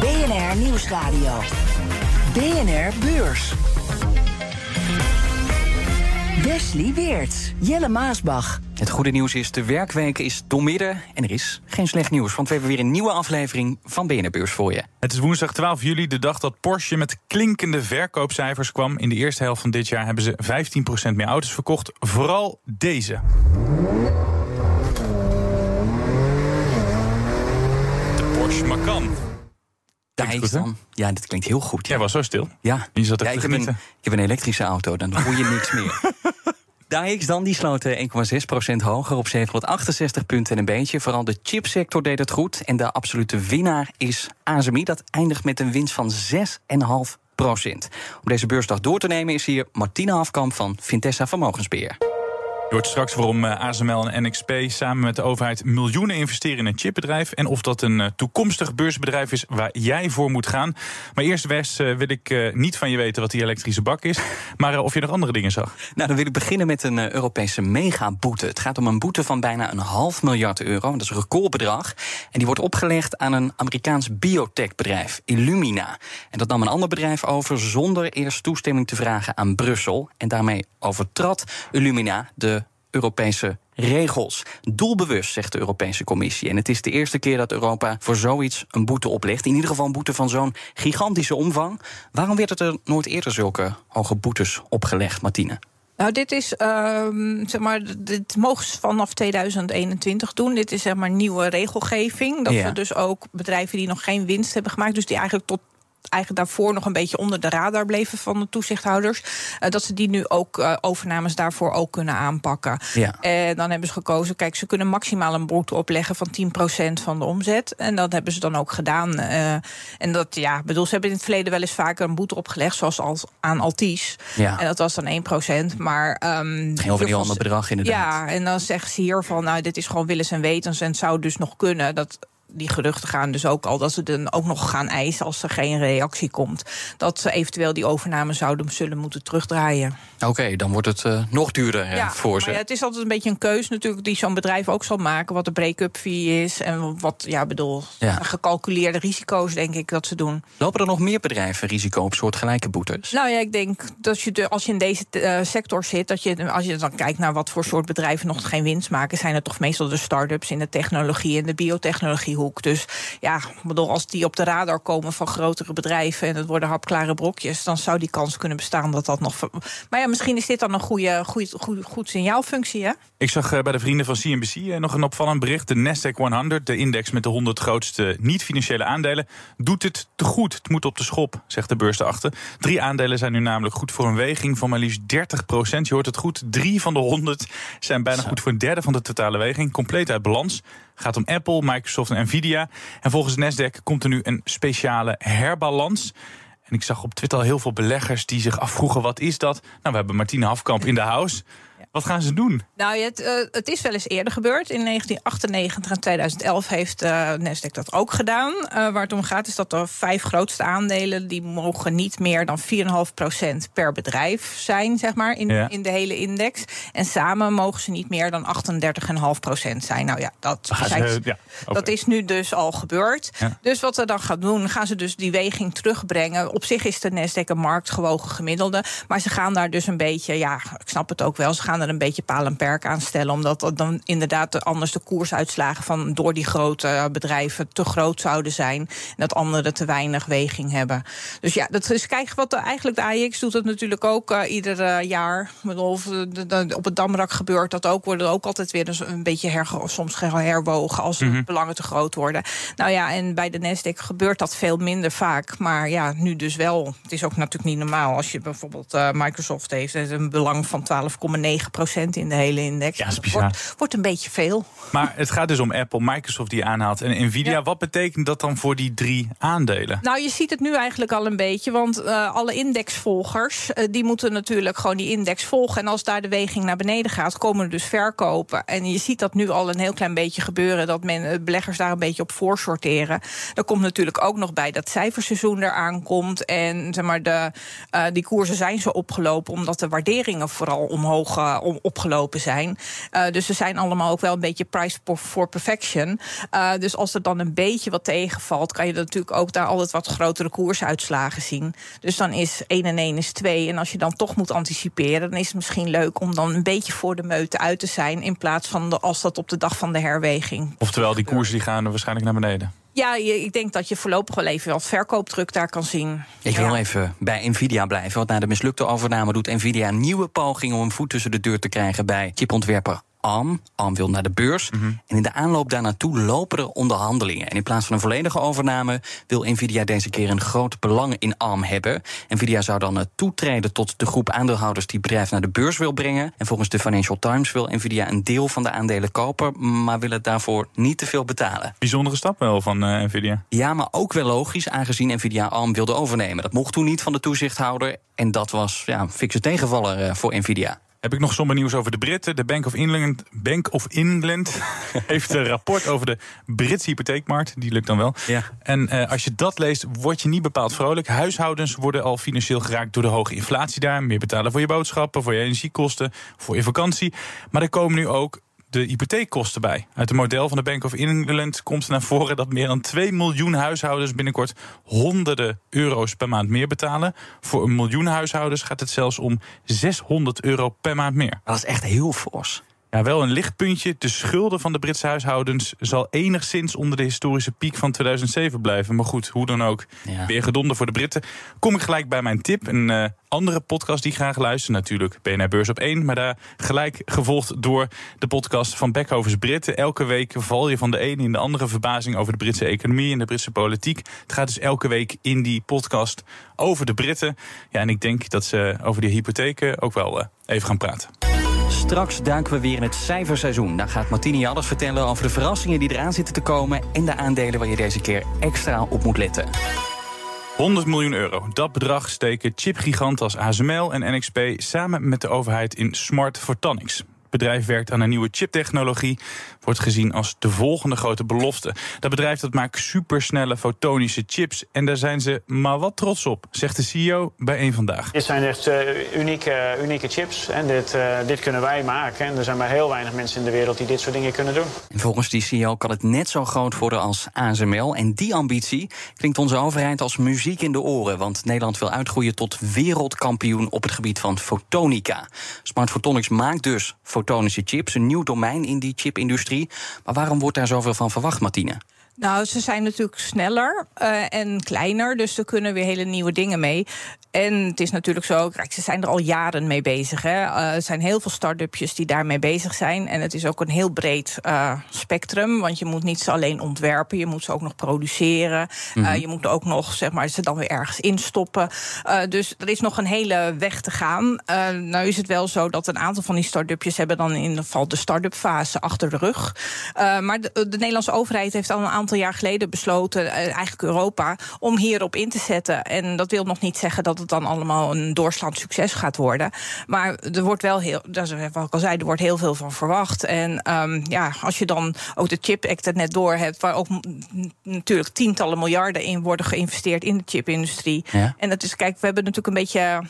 BNR Nieuwsradio. BNR Beurs. Wesley Weert, Jelle Maasbach. Het goede nieuws is, de werkweek is doormidden en er is geen slecht nieuws. Want we hebben weer een nieuwe aflevering van BNR Beurs voor je. Het is woensdag 12 juli, de dag dat Porsche met klinkende verkoopcijfers kwam. In de eerste helft van dit jaar hebben ze 15% meer auto's verkocht. Vooral deze. De Porsche Macan. Hè? dan. Ja, dit klinkt heel goed. Jij was zo stil. Ja, Je zat er ja ik, heb een, ik heb een elektrische auto, dan hoor je niks meer. DAX dan, die sloot eh, 1,6% hoger op 768 punten en een beetje. Vooral de chipsector deed het goed. En de absolute winnaar is ASMI. Dat eindigt met een winst van 6,5%. Om deze beursdag door te nemen is hier Martine Hafkamp van Vintessa Vermogensbeheer. Je hoort straks waarom eh, ASML en NXP samen met de overheid miljoenen investeren in een chipbedrijf. En of dat een eh, toekomstig beursbedrijf is waar jij voor moet gaan. Maar eerst, Wes, eh, wil ik niet van je weten wat die elektrische bak is. Maar of je nog andere dingen zag. Nou, dan wil ik beginnen met een Europese megaboete. Het gaat om een boete van bijna een half miljard euro. Dat is een recordbedrag. En die wordt opgelegd aan een Amerikaans biotechbedrijf, Illumina. En dat nam een ander bedrijf over zonder eerst toestemming te vragen aan Brussel. En daarmee overtrad Illumina de Europese regels. Doelbewust, zegt de Europese Commissie. En het is de eerste keer dat Europa voor zoiets een boete oplegt. In ieder geval een boete van zo'n gigantische omvang. Waarom werd er nooit eerder zulke hoge boetes opgelegd, Martine? Nou, dit is, ehm, zeg maar, dit mogen ze vanaf 2021 doen. Dit is zeg maar nieuwe regelgeving. Dat Ja. we dus ook bedrijven die nog geen winst hebben gemaakt, dus die eigenlijk tot eigenlijk daarvoor nog een beetje onder de radar bleven van de toezichthouders. eh, dat ze die nu ook eh, overnames daarvoor ook kunnen aanpakken. Ja. En dan hebben ze gekozen, kijk, ze kunnen maximaal een boete opleggen van 10% van de omzet. En dat hebben ze dan ook gedaan. eh, en dat, ja, bedoel, ze hebben in het verleden wel eens vaker een boete opgelegd, zoals als, aan Altis. Ja. En dat was dan 1%. Maar. ehm Het ging over heel ander bedrag, inderdaad. Ja, en dan zeggen ze hier van, nou, dit is gewoon willens en wetens. En het zou dus nog kunnen dat. Die geruchten gaan dus ook al dat ze dan ook nog gaan eisen als er geen reactie komt. Dat ze eventueel die overname zouden zullen moeten terugdraaien. Oké, dan wordt het eh, nog duurder voor ze. ja, het is altijd een beetje een keus natuurlijk die zo'n bedrijf ook zal maken. Wat de break-up fee is en wat, ja, bedoel, Ja. gecalculeerde risico's denk ik dat ze doen. Lopen er nog meer bedrijven risico op soortgelijke boetes? Nou ja, ik denk dat je de, als je in deze eh, sector zit, dat je als je dan kijkt naar wat voor soort bedrijven nog geen winst maken, zijn het toch meestal de start-ups in de technologie en de Dus ja, bedoel, als die op de radar komen van grotere bedrijven en het worden hapklare brokjes, dan zou die kans kunnen bestaan dat dat nog. Maar ja, misschien is dit dan een goede, goede, goed, goed signaalfunctie, hè? Ik zag eh, bij de vrienden van CNBC eh, nog een opvallend bericht. De Nasdaq 100, de index met de 100 grootste niet-financiële aandelen, doet het te goed. Het moet op de schop, zegt de beurs erachter. Drie aandelen zijn nu namelijk goed voor een weging van maar liefst 30 procent. Je hoort het goed, drie van de 100 zijn bijna goed voor een derde van de totale weging. Compleet uit balans. Gaat om Apple, Microsoft en Nvidia. En volgens Nasdaq komt er nu een speciale herbalans. En ik zag op Twitter al heel veel beleggers die zich afvroegen: wat is dat? Nou, we hebben Martine Hafkamp in de house. Wat gaan ze doen? Nou, het, eh, het is wel eens eerder gebeurd. In 1998 en 2011 heeft Nasdaq dat ook gedaan. Eh, waar het om gaat is dat de vijf grootste aandelen... die mogen niet meer dan 4,5% per bedrijf zijn, zeg maar, in, Ja. in de hele index. En samen mogen ze niet meer dan 38,5% zijn. Nou ja, dat, ze, ja, dat is nu dus al gebeurd. Dus wat ze dan gaan doen, gaan ze dus die weging terugbrengen. Op zich is de Nasdaq een marktgewogen gemiddelde. Maar ze gaan daar dus een beetje, ja, ik snap het ook wel... ze gaan er een beetje paal en perk aan stellen... omdat dat dan inderdaad de- anders de koersuitslagen... van door die grote bedrijven te groot zouden zijn... en dat anderen te weinig weging hebben. Dus ja, dat is kijk wat de, eigenlijk de AIX doet het natuurlijk ook eh, ieder eh, jaar. Of, eh, op het Damrak gebeurt dat ook. Worden ook altijd weer dus een beetje herge- soms herwogen... als de belangen te groot worden. Nou ja, en bij de Nasdaq gebeurt dat veel minder vaak. Maar ja, nu dus wel. Het is ook natuurlijk niet normaal als je bijvoorbeeld Microsoft heeft een belang van 12,9 9% in de hele index. Ja, dat is bizar. Wordt, wordt een beetje veel. Maar het gaat dus om Apple, Microsoft die aanhaalt en Nvidia. Ja. Wat betekent dat dan voor die drie aandelen? Nou, je ziet het nu eigenlijk al een beetje. Want eh, alle indexvolgers, eh, die moeten natuurlijk gewoon die index volgen. En als daar de weging naar beneden gaat, komen er dus verkopen. En je ziet dat nu al een heel klein beetje gebeuren. Dat men, eh, beleggers daar een beetje op voorsorteren. Er komt natuurlijk ook nog bij dat cijferseizoen eraan komt. En zeg maar, de, die koersen zijn zo opgelopen omdat de waarderingen vooral omhoog eh, om, opgelopen zijn. Eh, dus ze zijn allemaal ook wel een beetje price for, perfection. Eh, dus als er dan een beetje wat tegenvalt, kan je natuurlijk ook daar altijd wat grotere koersuitslagen zien. Dus dan is 1 en 1 is 2. En als je dan toch moet anticiperen, dan is het misschien leuk om dan een beetje voor de meute uit te zijn. In plaats van de, als dat op de dag van de herweging. Oftewel, die koersen die gaan waarschijnlijk naar beneden. Ja, ik denk dat je voorlopig wel even wat verkoopdruk daar kan zien. Ik wil Ja. even bij Nvidia blijven. Want na de mislukte overname doet Nvidia een nieuwe poging om een voet tussen de deur te krijgen bij chipontwerper ARM. ARM wil naar de beurs. Mhm. En in de aanloop daarnaartoe lopen er onderhandelingen. En in plaats van een volledige overname wil Nvidia deze keer een groot belang in ARM hebben. Nvidia zou dan eh, toetreden tot de groep aandeelhouders die het bedrijf naar de beurs wil brengen. En volgens de Financial Times wil Nvidia een deel van de aandelen kopen, maar wil het daarvoor niet te veel betalen. Bijzondere stap wel van eh, Nvidia. Ja, maar ook wel logisch, aangezien Nvidia ARM wilde overnemen. Dat mocht toen niet van de toezichthouder. En dat was ja, een fikse tegenvaller eh, voor Nvidia. Heb ik nog somber nieuws over de Britten. De Bank of England, Bank of England heeft een rapport over de Britse hypotheekmarkt. Die lukt dan wel. Ja. En eh, als je dat leest, word je niet bepaald vrolijk. Huishoudens worden al financieel geraakt door de hoge inflatie daar. Meer betalen voor je boodschappen, voor je energiekosten, voor je vakantie. Maar er komen nu ook de hypotheekkosten bij. Uit een model van de Bank of England komt naar voren dat meer dan 2 miljoen huishoudens binnenkort honderden euro's per maand meer betalen. Voor een miljoen huishoudens gaat het zelfs om 600 euro per maand meer. Dat is echt heel fors. Ja, wel een lichtpuntje. De schulden van de Britse huishoudens zal enigszins onder de historische piek van 2007 blijven. Maar goed, hoe dan ook. Ja. Weer gedonder voor de Britten. Kom ik gelijk bij mijn tip. Een eh, andere podcast die graag luister. Natuurlijk BNR Beurs op 1. Maar daar gelijk gevolgd door de podcast van Beckhovens Britten. Elke week val je van de ene in de andere verbazing over de Britse economie en de Britse politiek. Het gaat dus elke week in die podcast over de Britten. Ja, en ik denk dat ze over die hypotheken ook wel eh, even gaan praten. Straks duiken we weer in het cijferseizoen. Dan gaat Martini alles vertellen over de verrassingen die eraan zitten te komen... en de aandelen waar je deze keer extra op moet letten. 100 miljoen euro. Dat bedrag steken chipgiganten als ASML en NXP samen met de overheid in Smart Photonics. Het bedrijf werkt aan een nieuwe chiptechnologie. Wordt gezien als de volgende grote belofte. Dat bedrijf dat maakt supersnelle fotonische chips. En daar zijn ze maar wat trots op, zegt de CEO bij één vandaag. Dit zijn echt eh, unieke, unieke chips en dit, eh, dit kunnen wij maken. En er zijn maar heel weinig mensen in de wereld die dit soort dingen kunnen doen. En volgens die CEO kan het net zo groot worden als ASML. En die ambitie klinkt onze overheid als muziek in de oren. Want Nederland wil uitgroeien tot wereldkampioen op het gebied van fotonica. Smart Photonics maakt dus fotonische chips, een nieuw domein in die chipindustrie. Maar waarom wordt daar zoveel van verwacht, Martine? Nou, ze zijn natuurlijk sneller eh, en kleiner, dus er kunnen weer hele nieuwe dingen mee. En het is natuurlijk zo, kijk, ze zijn er al jaren mee bezig. Hè. Eh, er zijn heel veel start-upjes die daarmee bezig zijn. En het is ook een heel breed eh, spectrum, want je moet niet ze alleen ontwerpen, je moet ze ook nog produceren. Eh, je moet ook nog, zeg maar, ze dan weer ergens instoppen. Dus er is nog een hele weg te gaan. Nou is het wel zo dat een aantal van die start-upjes hebben dan in ieder geval de start-up fase achter de rug. Maar de, de Nederlandse overheid heeft al een aantal jaar geleden besloten, eh, eigenlijk Europa, om hierop in te zetten. En dat wil nog niet zeggen dat het dan allemaal een doorslaand succes gaat worden. Maar er wordt wel heel, dat is wat ik al zei, er wordt heel veel van verwacht. En ehm, ja, als je dan ook de Chip Act er net door hebt, waar ook natuurlijk tientallen miljarden in worden geïnvesteerd in de chipindustrie. Ja. En dat is, kijk, we hebben natuurlijk een beetje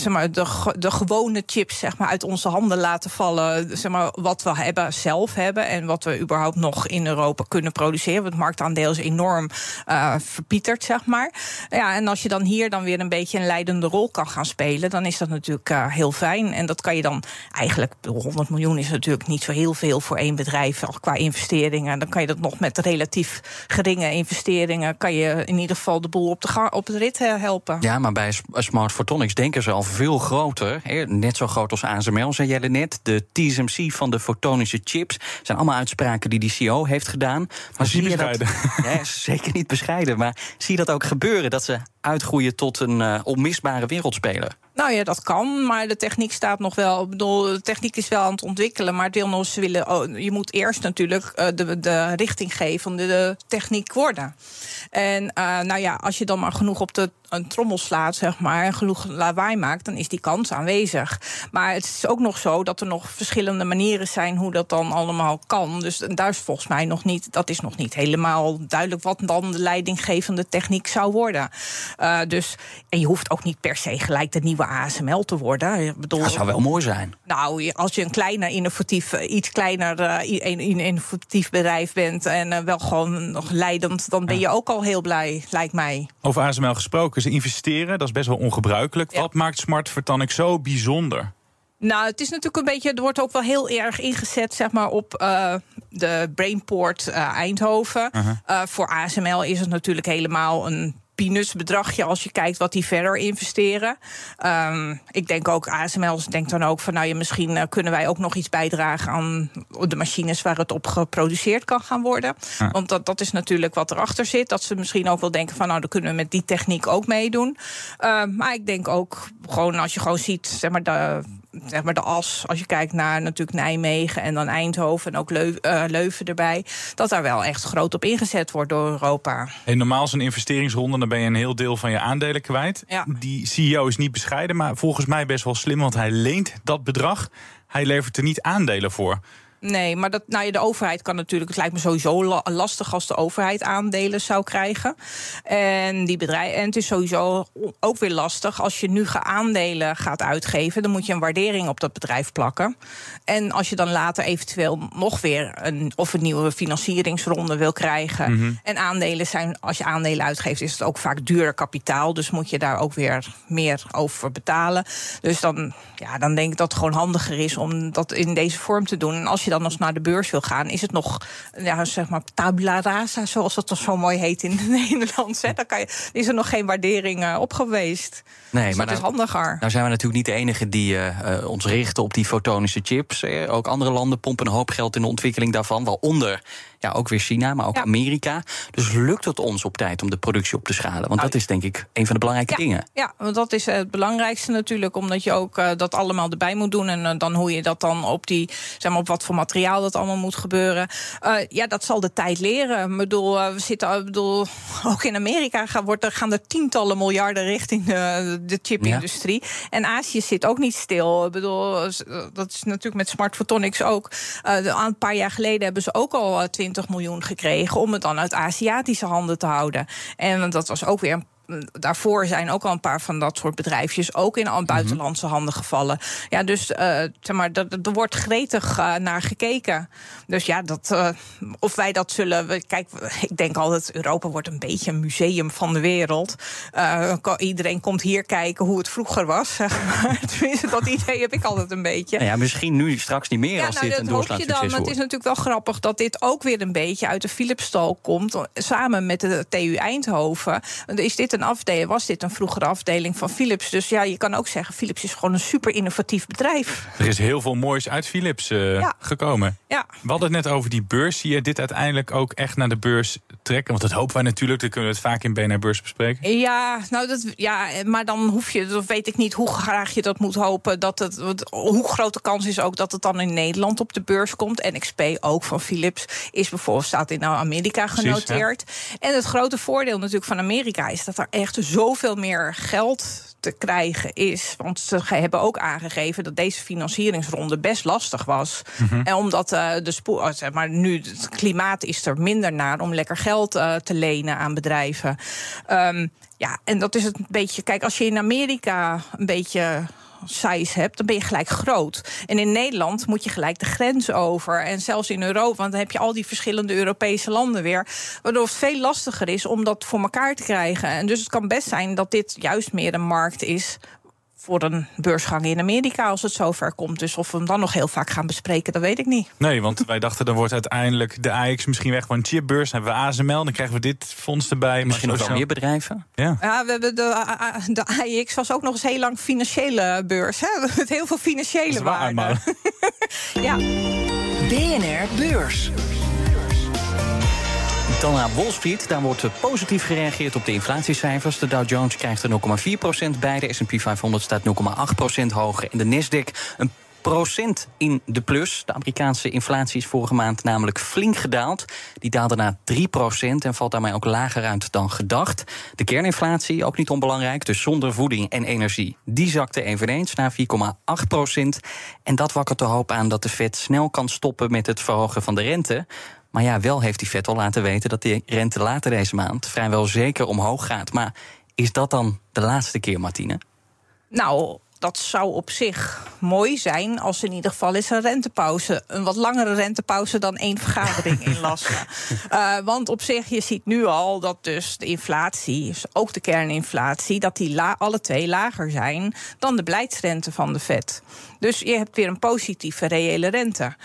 zeg maar, de, de gewone chips zeg maar, uit onze handen laten vallen. Zeg maar, wat we hebben, zelf hebben en wat we überhaupt nog in Europa kunnen produceren. Het marktaandeel is enorm eh, verpieterd, zeg maar. Ja, en als je dan hier dan weer een beetje een leidende rol kan gaan spelen, dan is dat natuurlijk eh, heel fijn. En dat kan je dan eigenlijk, ik bedoel, 100 miljoen is natuurlijk niet zo heel veel voor één bedrijf qua investeringen. Dan kan je dat nog met relatief geringe investeringen, kan je in ieder geval de boel op de, op de rit eh, helpen. Ja, maar bij Smart Photonics denken ze al veel groter. hè, Net zo groot als ASML, zei jij net. De TSMC van de fotonische chips. zijn allemaal uitspraken die die CEO heeft gedaan. Maar zie je dat? bescheiden. Ja, is zeker niet bescheiden. Maar zie je dat ook gebeuren? Dat ze uitgroeien tot een eh, onmisbare wereldspeler? Nou ja, dat kan, maar de techniek staat nog wel. Ik bedoel, de techniek is wel aan het ontwikkelen, maar het wil nog eens willen. Oh, je moet eerst natuurlijk uh, de, de richting geven van de, de techniek worden. En uh, nou ja, als je dan maar genoeg op de een trommel slaat, zeg maar, en genoeg lawaai maakt, dan is die kans aanwezig. Maar het is ook nog zo dat er nog verschillende manieren zijn hoe dat dan allemaal kan. Dus daar is volgens mij nog niet, dat is nog niet helemaal duidelijk wat dan de leidinggevende techniek zou worden. Uh, dus, en je hoeft ook niet per se gelijk de nieuwe ASML te worden. Ik bedoel, dat zou wel mooi zijn. Nou, als je een kleiner innovatief, iets kleiner uh, innovatief bedrijf bent en uh, wel gewoon nog leidend, dan ben je ook al heel blij, lijkt mij. Over ASML gesproken, ze investeren, dat is best wel ongebruikelijk. Ja. Wat maakt Smart Photonic zo bijzonder? Nou, het is natuurlijk een beetje. Er wordt ook wel heel erg ingezet, zeg maar, op uh, de Brainport uh, Eindhoven. Uh -huh. uh, voor ASML is het natuurlijk helemaal een peanuts bedragje als je kijkt wat die verder investeren. Um, ik denk ook, ASML denkt dan ook van, nou ja, misschien uh, kunnen wij ook nog iets bijdragen aan de machines waar het op geproduceerd kan gaan worden. Ja. Want dat, dat is natuurlijk wat erachter zit. Dat ze misschien ook wel denken van, nou, dan kunnen we met die techniek ook meedoen. Uh, maar ik denk ook, gewoon als je gewoon ziet, zeg maar, de zeg maar de as, als je kijkt naar natuurlijk Nijmegen en dan Eindhoven en ook Leu uh, Leuven erbij, dat daar wel echt groot op ingezet wordt door Europa. Hey, normaal is een investeringsronde, dan ben je een heel deel van je aandelen kwijt. Ja. Die CEO is niet bescheiden, maar volgens mij best wel slim, want hij leent dat bedrag. Hij levert er niet aandelen voor. Nee, maar dat, nou ja, de overheid kan natuurlijk. Het lijkt me sowieso lastig als de overheid aandelen zou krijgen. En, die bedrijf, en het is sowieso ook weer lastig als je nu aandelen gaat uitgeven. Dan moet je een waardering op dat bedrijf plakken. En als je dan later eventueel nog weer een, of een nieuwe financieringsronde wil krijgen. Mhm. Mm -hmm. En aandelen zijn, als je aandelen uitgeeft, is het ook vaak duurder kapitaal. Dus moet je daar ook weer meer over betalen. Dus dan, ja, dan denk ik dat het gewoon handiger is om dat in deze vorm te doen. En als je dan nog naar de beurs wil gaan, is het nog ja, zeg maar tabula rasa, zoals dat toch zo mooi heet in het Nederlands. Hè? Dan kan je, is er nog geen waardering uh, op geweest. Nee, dus maar dat nou, is handiger. Nou zijn we natuurlijk niet de enige die uh, ons richten op die fotonische chips. Eh, ook andere landen pompen een hoop geld in de ontwikkeling daarvan, waaronder ja, ook weer China, maar ook Ja. Amerika. Dus lukt het ons op tijd om de productie op te schalen? Want Nou, dat is denk ik een van de belangrijke Ja, dingen. ja, want dat is eh, het belangrijkste natuurlijk, omdat je ook eh, dat allemaal erbij moet doen. En eh, dan hoe je dat dan op die, zeg maar, op wat voor materiaal dat allemaal moet gebeuren. Ja, dat zal de tijd leren. Ik bedoel, we zitten, bedoel, ook in Amerika gaan, wordt er, gaan er tientallen miljarden richting de, de chipindustrie. En Azië zit ook niet stil. Ik bedoel, dat is natuurlijk met Smart Photonics ook. Een paar jaar geleden hebben ze ook al eh, 20 miljoen gekregen om het dan uit Aziatische handen te houden. En dat was ook weer een daarvoor zijn ook al een paar van dat soort bedrijfjes ook in al buitenlandse handen gevallen. Ja, dus eh, zeg maar, er, wordt gretig eh, naar gekeken. Dus ja, dat, eh, of wij dat zullen. we- Kijk, ik denk altijd: Europa wordt een beetje een museum van de wereld. Iedereen komt hier kijken hoe het vroeger was. Zeg maar. Tenminste, dat idee heb ik altijd een beetje. Nou ja, misschien nu straks niet meer als nou, dit een dat doorslaand dan. het is natuurlijk wel grappig dat dit ook weer een beetje uit de Philipsstal komt. Samen met de TU Eindhoven. Is dit een afdeling, was dit een vroegere afdeling van Philips? Dus ja, je kan ook zeggen, Philips is gewoon een super innovatief bedrijf. Er is heel veel moois uit Philips eh, Ja. gekomen. Ja. We hadden het net over die beurs. Zie je dit uiteindelijk ook echt naar de beurs trekken? Want dat hopen wij natuurlijk. Dan kunnen we het vaak in BNR Beurs bespreken. Ja, nou dat, ja, maar dan hoef je, dat weet ik niet hoe graag je dat moet hopen. Dat het, hoe groot de kans is ook dat het dan in Nederland op de beurs komt. NXP ook van Philips is bijvoorbeeld staat in Amerika Precies, genoteerd. En het grote voordeel natuurlijk van Amerika is dat er echt zoveel meer geld te krijgen is. Want ze hebben ook aangegeven dat deze financieringsronde best lastig was. En omdat eh, de spoor, oh, zeg maar nu het klimaat is er minder naar om lekker geld eh, te lenen aan bedrijven. Ehm, ja, en dat is het een beetje. Kijk, als je in Amerika een beetje size hebt, dan ben je gelijk groot. En in Nederland moet je gelijk de grens over. En zelfs in Europa, want dan heb je al die verschillende Europese landen weer. Waardoor het veel lastiger is om dat voor elkaar te krijgen. En dus het kan best zijn dat dit juist meer een markt is voor een beursgang in Amerika als het zover komt. Dus of we hem dan nog heel vaak gaan bespreken, dat weet ik niet. Nee, want wij dachten dan wordt uiteindelijk de AX misschien weg van een chipbeurs. Dan hebben we ASML, dan krijgen we dit fonds erbij. Misschien nog wel meer bedrijven. Ja. Ja, we hebben de, de AIX was ook nog eens heel lang financiële beurs. Hè? Met heel veel financiële waar, waarde. maar Ja. BNR Beurs. Dan naar Wall Street. Daar wordt positief gereageerd op de inflatiecijfers. De Dow Jones krijgt er 0,4% bij. De S&P 500 staat 0,8% hoger. En de Nasdaq een procent in de plus. De Amerikaanse inflatie is vorige maand namelijk flink gedaald. Die daalde naar 3% en valt daarmee ook lager uit dan gedacht. De kerninflatie, ook niet onbelangrijk, dus zonder voeding en energie... die zakte eveneens naar 4,8% En dat wakkert de hoop aan dat de Fed snel kan stoppen... met het verhogen van de rente... Maar ja, wel heeft die al laten weten dat de rente later deze maand vrijwel zeker omhoog gaat. Maar is dat dan de laatste keer, Martine? Nou, dat zou op zich mooi zijn als in ieder geval is een rentepauze. Een wat langere rentepauze dan één vergadering inlassen. uh, want op zich, je ziet nu al dat dus de inflatie, dus ook de kerninflatie, dat die alle twee lager zijn dan de beleidsrente van de Fed. Dus je hebt weer een positieve reële rente.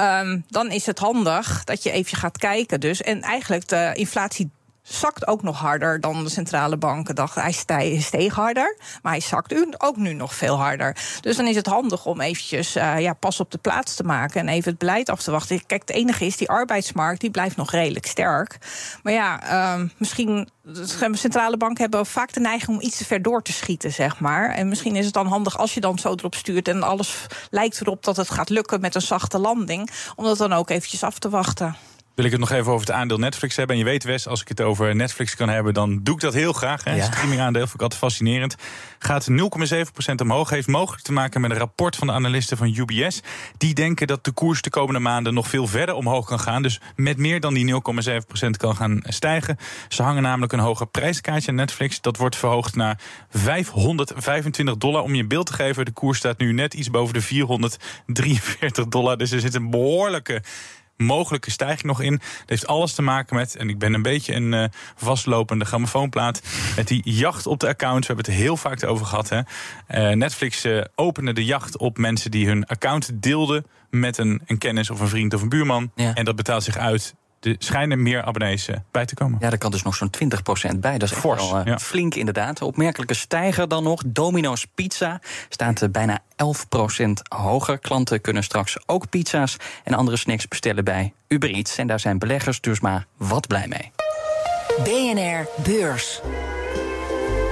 Um, dan is het handig dat je even gaat kijken. Dus. En eigenlijk de inflatie zakt ook nog harder dan de centrale banken dachten. Hij steeg harder, maar hij zakt ook nu nog veel harder. Dus dan is het handig om eventjes uh, ja, pas op de plaats te maken en even het beleid af te wachten. Kijk, het enige is, die arbeidsmarkt die blijft nog redelijk sterk. Maar ja, uh, misschien. Centrale banken hebben vaak de neiging om iets te ver door te schieten, zeg maar. En misschien is het dan handig als je dan zo erop stuurt en alles lijkt erop dat het gaat lukken met een zachte landing, om dat dan ook eventjes af te wachten wil ik het nog even over het aandeel Netflix hebben. En je weet, Wes, als ik het over Netflix kan hebben, dan doe ik dat heel graag. Hè. Ja. Streamingaandeel vind ik altijd fascinerend. Gaat 0,7% omhoog. Heeft mogelijk te maken met een rapport van de analisten van UBS. Die denken dat de koers de komende maanden nog veel verder omhoog kan gaan. Dus met meer dan die 0,7% kan gaan stijgen. Ze hangen namelijk een hoger prijskaartje aan Netflix. Dat wordt verhoogd naar 525 dollar. Om je een beeld te geven, de koers staat nu net iets boven de 443 dollar. Dus er zit een behoorlijke mogelijke stijging nog in. Dat heeft alles te maken met, en ik ben een beetje een uh, vastlopende grammofoonplaat, met die jacht op de accounts. We hebben het heel vaak over gehad. Hè. Uh, Netflix uh, opende de jacht op mensen die hun account deelden met een, een kennis of een vriend of een buurman. Ja. En dat betaalt zich uit er schijnen meer abonnees eh, bij te komen. Ja, daar kan dus nog zo'n 20% bij. Dat is Fors, wel, uh, flink inderdaad. Opmerkelijke stijger dan nog. Domino's Pizza staat uh, bijna 11% hoger. Klanten kunnen straks ook pizza's en andere snacks bestellen bij Uber Eats. En daar zijn beleggers dus maar wat blij mee. BNR Beurs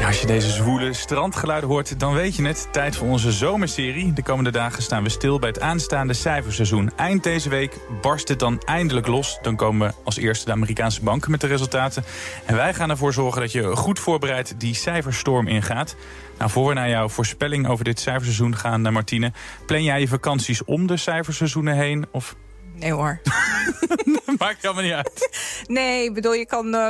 als je deze zwoele strandgeluiden hoort, dan weet je het. Tijd voor onze zomerserie. De komende dagen staan we stil bij het aanstaande cijferseizoen. Eind deze week barst het dan eindelijk los. Dan komen als eerste de Amerikaanse banken met de resultaten. En wij gaan ervoor zorgen dat je goed voorbereid die cijferstorm ingaat. Nou, voor we naar jouw voorspelling over dit cijferseizoen gaan, eh, Martine. Plan jij je vakanties om de cijferseizoenen heen? Of Nee hoor. Maakt helemaal niet uit. Nee, bedoel, je kan. Uh,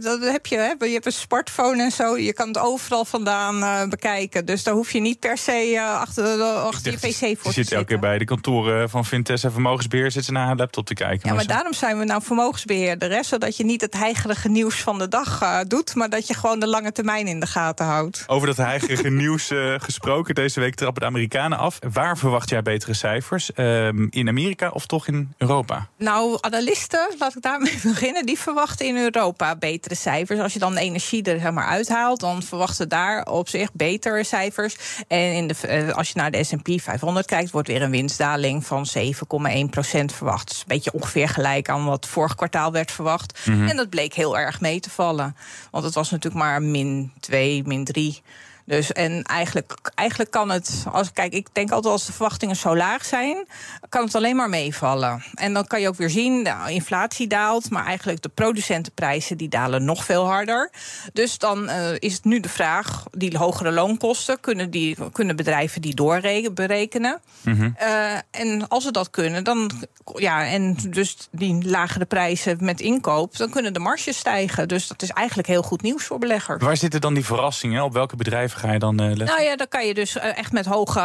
dat heb je, hè? Je hebt een smartphone en zo. Je kan het overal vandaan uh, bekijken. Dus daar hoef je niet per se uh, achter, achter je PC voor te zitten. Je zit elke keer bij de kantoren van Vintes en Vermogensbeheer. Zitten naar haar laptop te kijken. Ja, maar, maar daarom zijn we nou vermogensbeheerder. Hè? Zodat je niet het heigerige nieuws van de dag doet. Maar dat je gewoon de lange termijn in de gaten houdt. Over dat heigerige nieuws gesproken. Deze week trappen de Amerikanen af. Waar verwacht jij betere cijfers? Ehm, in Amerika of toch in Europa? Nou, analisten, laat ik daarmee beginnen, die verwachten in Europa betere cijfers. Als je dan energie er zeg maar, uithaalt, dan verwachten daar op zich betere cijfers. En in de, eh, als je naar de SP 500 kijkt, wordt weer een winstdaling van 7,1% verwacht. Dus een beetje ongeveer gelijk aan wat vorig kwartaal werd verwacht. Mhm. En dat bleek heel erg mee te vallen. Want het was natuurlijk maar min 2, min 3. Dus en eigenlijk, eigenlijk kan het, als, kijk, ik denk altijd als de verwachtingen zo laag zijn, kan het alleen maar meevallen. En dan kan je ook weer zien, de inflatie daalt, maar eigenlijk de producentenprijzen die dalen nog veel harder. Dus dan uh, is het nu de vraag, die hogere loonkosten, kunnen, die, kunnen bedrijven die doorberekenen? Mm -hmm. uh, en als ze dat kunnen, dan, ja, en dus die lagere prijzen met inkoop, dan kunnen de marges stijgen. Dus dat is eigenlijk heel goed nieuws voor beleggers. Waar zitten dan die verrassingen? Op welke bedrijven? Ga je dan uh, Nou ja, dan kan je dus eh, echt met hoge.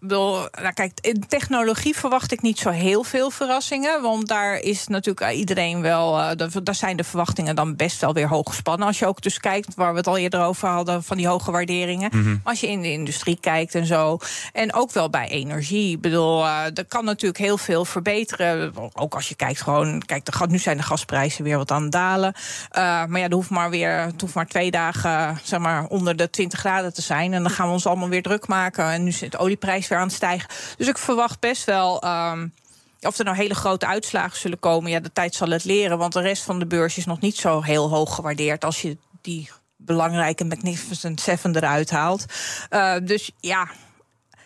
nou kijk, in technologie verwacht ik niet zo heel veel verrassingen. Want daar is natuurlijk eh, iedereen wel. daar zijn de verwachtingen dan best wel weer hoog gespannen. Als je ook dus kijkt, waar we het al eerder over hadden, van die hoge waarderingen. Mhm. Als je in de industrie kijkt en zo. En ook wel bij energie. Ik bedoel, er kan natuurlijk heel veel verbeteren. Ook als je kijkt gewoon. Kijk, de, nu zijn de gasprijzen weer wat aan het dalen. maar ja, er hoeft maar weer. Het hoeft maar twee dagen, zeg maar, onder de 20 graden te zijn. En dan gaan we ons allemaal weer druk maken. En nu zit de olieprijs weer aan het stijgen. Dus ik verwacht best wel. Um, of er nou hele grote uitslagen zullen komen, ja, de tijd zal het leren. Want de rest van de beurs is nog niet zo heel hoog gewaardeerd als je die belangrijke Magnificent Seven eruit haalt. Uh, dus ja,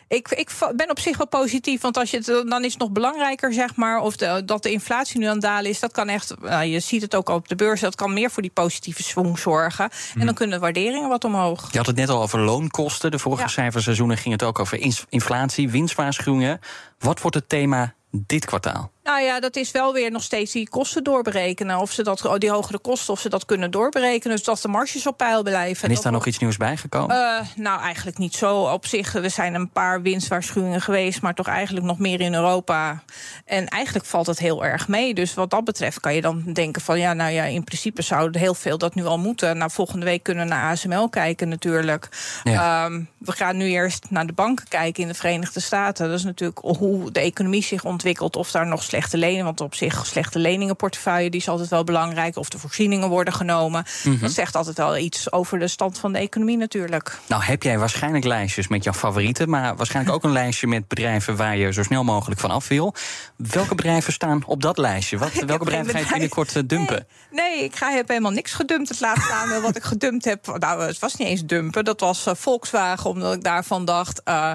ik, ik ben op zich wel positief, want als je het, dan is het nog belangrijker, zeg maar, of de, dat de inflatie nu aan het dalen is. Dat kan echt, nou, je ziet het ook op de beurs, dat kan meer voor die positieve swing zorgen. En dan mhm. kunnen de waarderingen wat omhoog. Je had het net al over loonkosten. De vorige ja. cijferseizoenen ging het ook over inflatie, winstwaarschuwingen. Wat wordt het thema dit kwartaal? Nou ja, dat is wel weer nog steeds die kosten doorberekenen. Of ze dat, oh, die hogere kosten, of ze dat kunnen doorberekenen. Dus dat de marges op peil blijven. En is daar nog iets nieuws bijgekomen? Uh, nou, eigenlijk niet zo. Op zich, er zijn een paar winstwaarschuwingen geweest, maar toch eigenlijk nog meer in Europa. En eigenlijk valt het heel erg mee. Dus wat dat betreft kan je dan denken van ja, nou ja, in principe zouden heel veel dat nu al moeten. Nou, volgende week kunnen we naar ASML kijken natuurlijk. Ehm, we gaan nu eerst naar de banken kijken in de Verenigde Staten. Dat is natuurlijk hoe de economie zich ontwikkelt, of daar nog slecht slechte leningen. Want op zich, slechte leningenportefeuille die is altijd wel belangrijk. Of de voorzieningen worden genomen. Mhm. Dat zegt altijd wel iets over de stand van de economie natuurlijk. Nou heb jij waarschijnlijk lijstjes met jouw favorieten. Maar waarschijnlijk ook een lijstje met bedrijven waar je zo snel mogelijk van af wil. Welke bedrijven staan op dat lijstje? Wat, welke bedrijven ga je binnenkort uh, dumpen? Nee, ik ga, heb helemaal niks gedumpt. Het laatste aandeel wat ik gedumpt heb. Nou, het was niet eens dumpen. Dat was uh, Volkswagen, omdat ik daarvan dacht. Uh,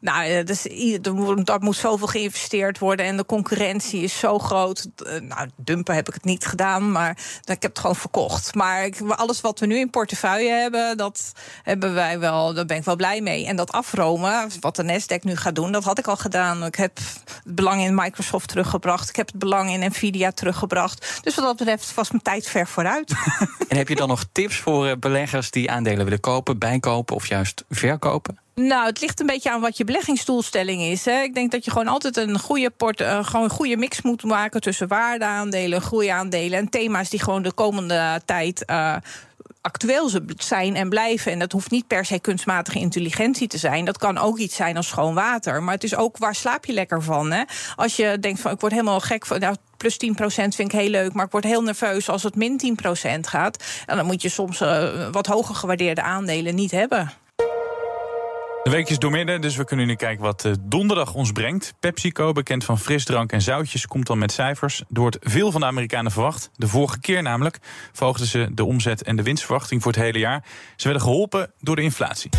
nou, dus, dat moet zoveel geïnvesteerd worden en de concurrentie is zo groot. Eh, nou, dumpen heb ik het niet gedaan, maar ik heb het gewoon verkocht. Maar alles wat we nu in portefeuille hebben, dat hebben wij wel, daar ben ik wel blij mee. En dat afromen, wat de Nasdaq nu gaat doen, dat had ik al gedaan. Ik heb het belang in Microsoft teruggebracht. Ik heb het belang in Nvidia teruggebracht. Dus wat dat betreft was mijn tijd ver vooruit. en heb je dan nog tips voor eh, beleggers die aandelen willen kopen, bijkopen of juist verkopen? Nou, het ligt een beetje aan wat je beleggingsdoelstelling is. Hè. Ik denk dat je gewoon altijd een goede, port, uh, gewoon een goede mix moet maken tussen waardeaandelen, groeiaandelen en thema's die gewoon de komende tijd. Uh, actueel zijn en blijven. En dat hoeft niet per se kunstmatige intelligentie te zijn. Dat kan ook iets zijn als schoon water. Maar het is ook waar slaap je lekker van. Hè? Als je denkt van ik word helemaal gek van. Nou, plus 10% vind ik heel leuk, maar ik word heel nerveus als het min 10% gaat. En dan moet je soms uh, wat hoger gewaardeerde aandelen niet hebben. De week is doormidden, dus we kunnen nu kijken wat eh, donderdag ons brengt. PepsiCo, bekend van frisdrank en zoutjes, komt dan met cijfers. Er wordt veel van de Amerikanen verwacht. De vorige keer namelijk verhoogden ze de omzet en de winstverwachting voor het hele jaar. Ze werden geholpen door de inflatie.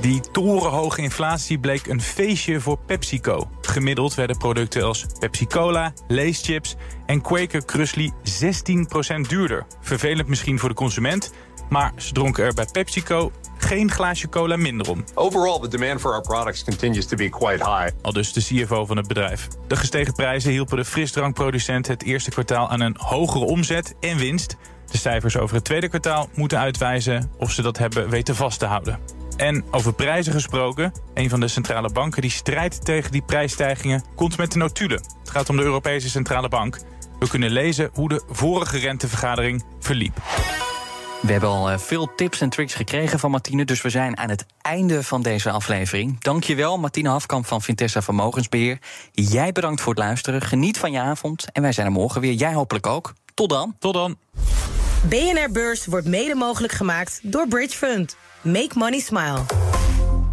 Die torenhoge inflatie bleek een feestje voor PepsiCo. Gemiddeld werden producten als Pepsi Cola, Lay's chips en Quaker Crusly 16% duurder. Vervelend misschien voor de consument, maar ze dronken er bij PepsiCo geen glaasje cola minder om. Overall, the demand for our products continues to be quite high. Al dus de CFO van het bedrijf. De gestegen prijzen hielpen de frisdrankproducent het eerste kwartaal aan een hogere omzet en winst. De cijfers over het tweede kwartaal moeten uitwijzen of ze dat hebben weten vast te houden. En over prijzen gesproken, een van de centrale banken die strijdt tegen die prijsstijgingen komt met de notulen. Het gaat om de Europese Centrale Bank. We kunnen lezen hoe de vorige rentevergadering verliep. We hebben al eh, veel tips en tricks gekregen van Martine, dus we zijn aan het einde van deze aflevering. Dankjewel, Martine Hafkamp van Vintessa Vermogensbeheer. Jij bedankt voor het luisteren. Geniet van je avond en wij zijn er morgen weer. Jij hopelijk ook. Tot dan. Tot dan. BNR Beurs wordt mede mogelijk gemaakt door Bridge Fund. Make money smile.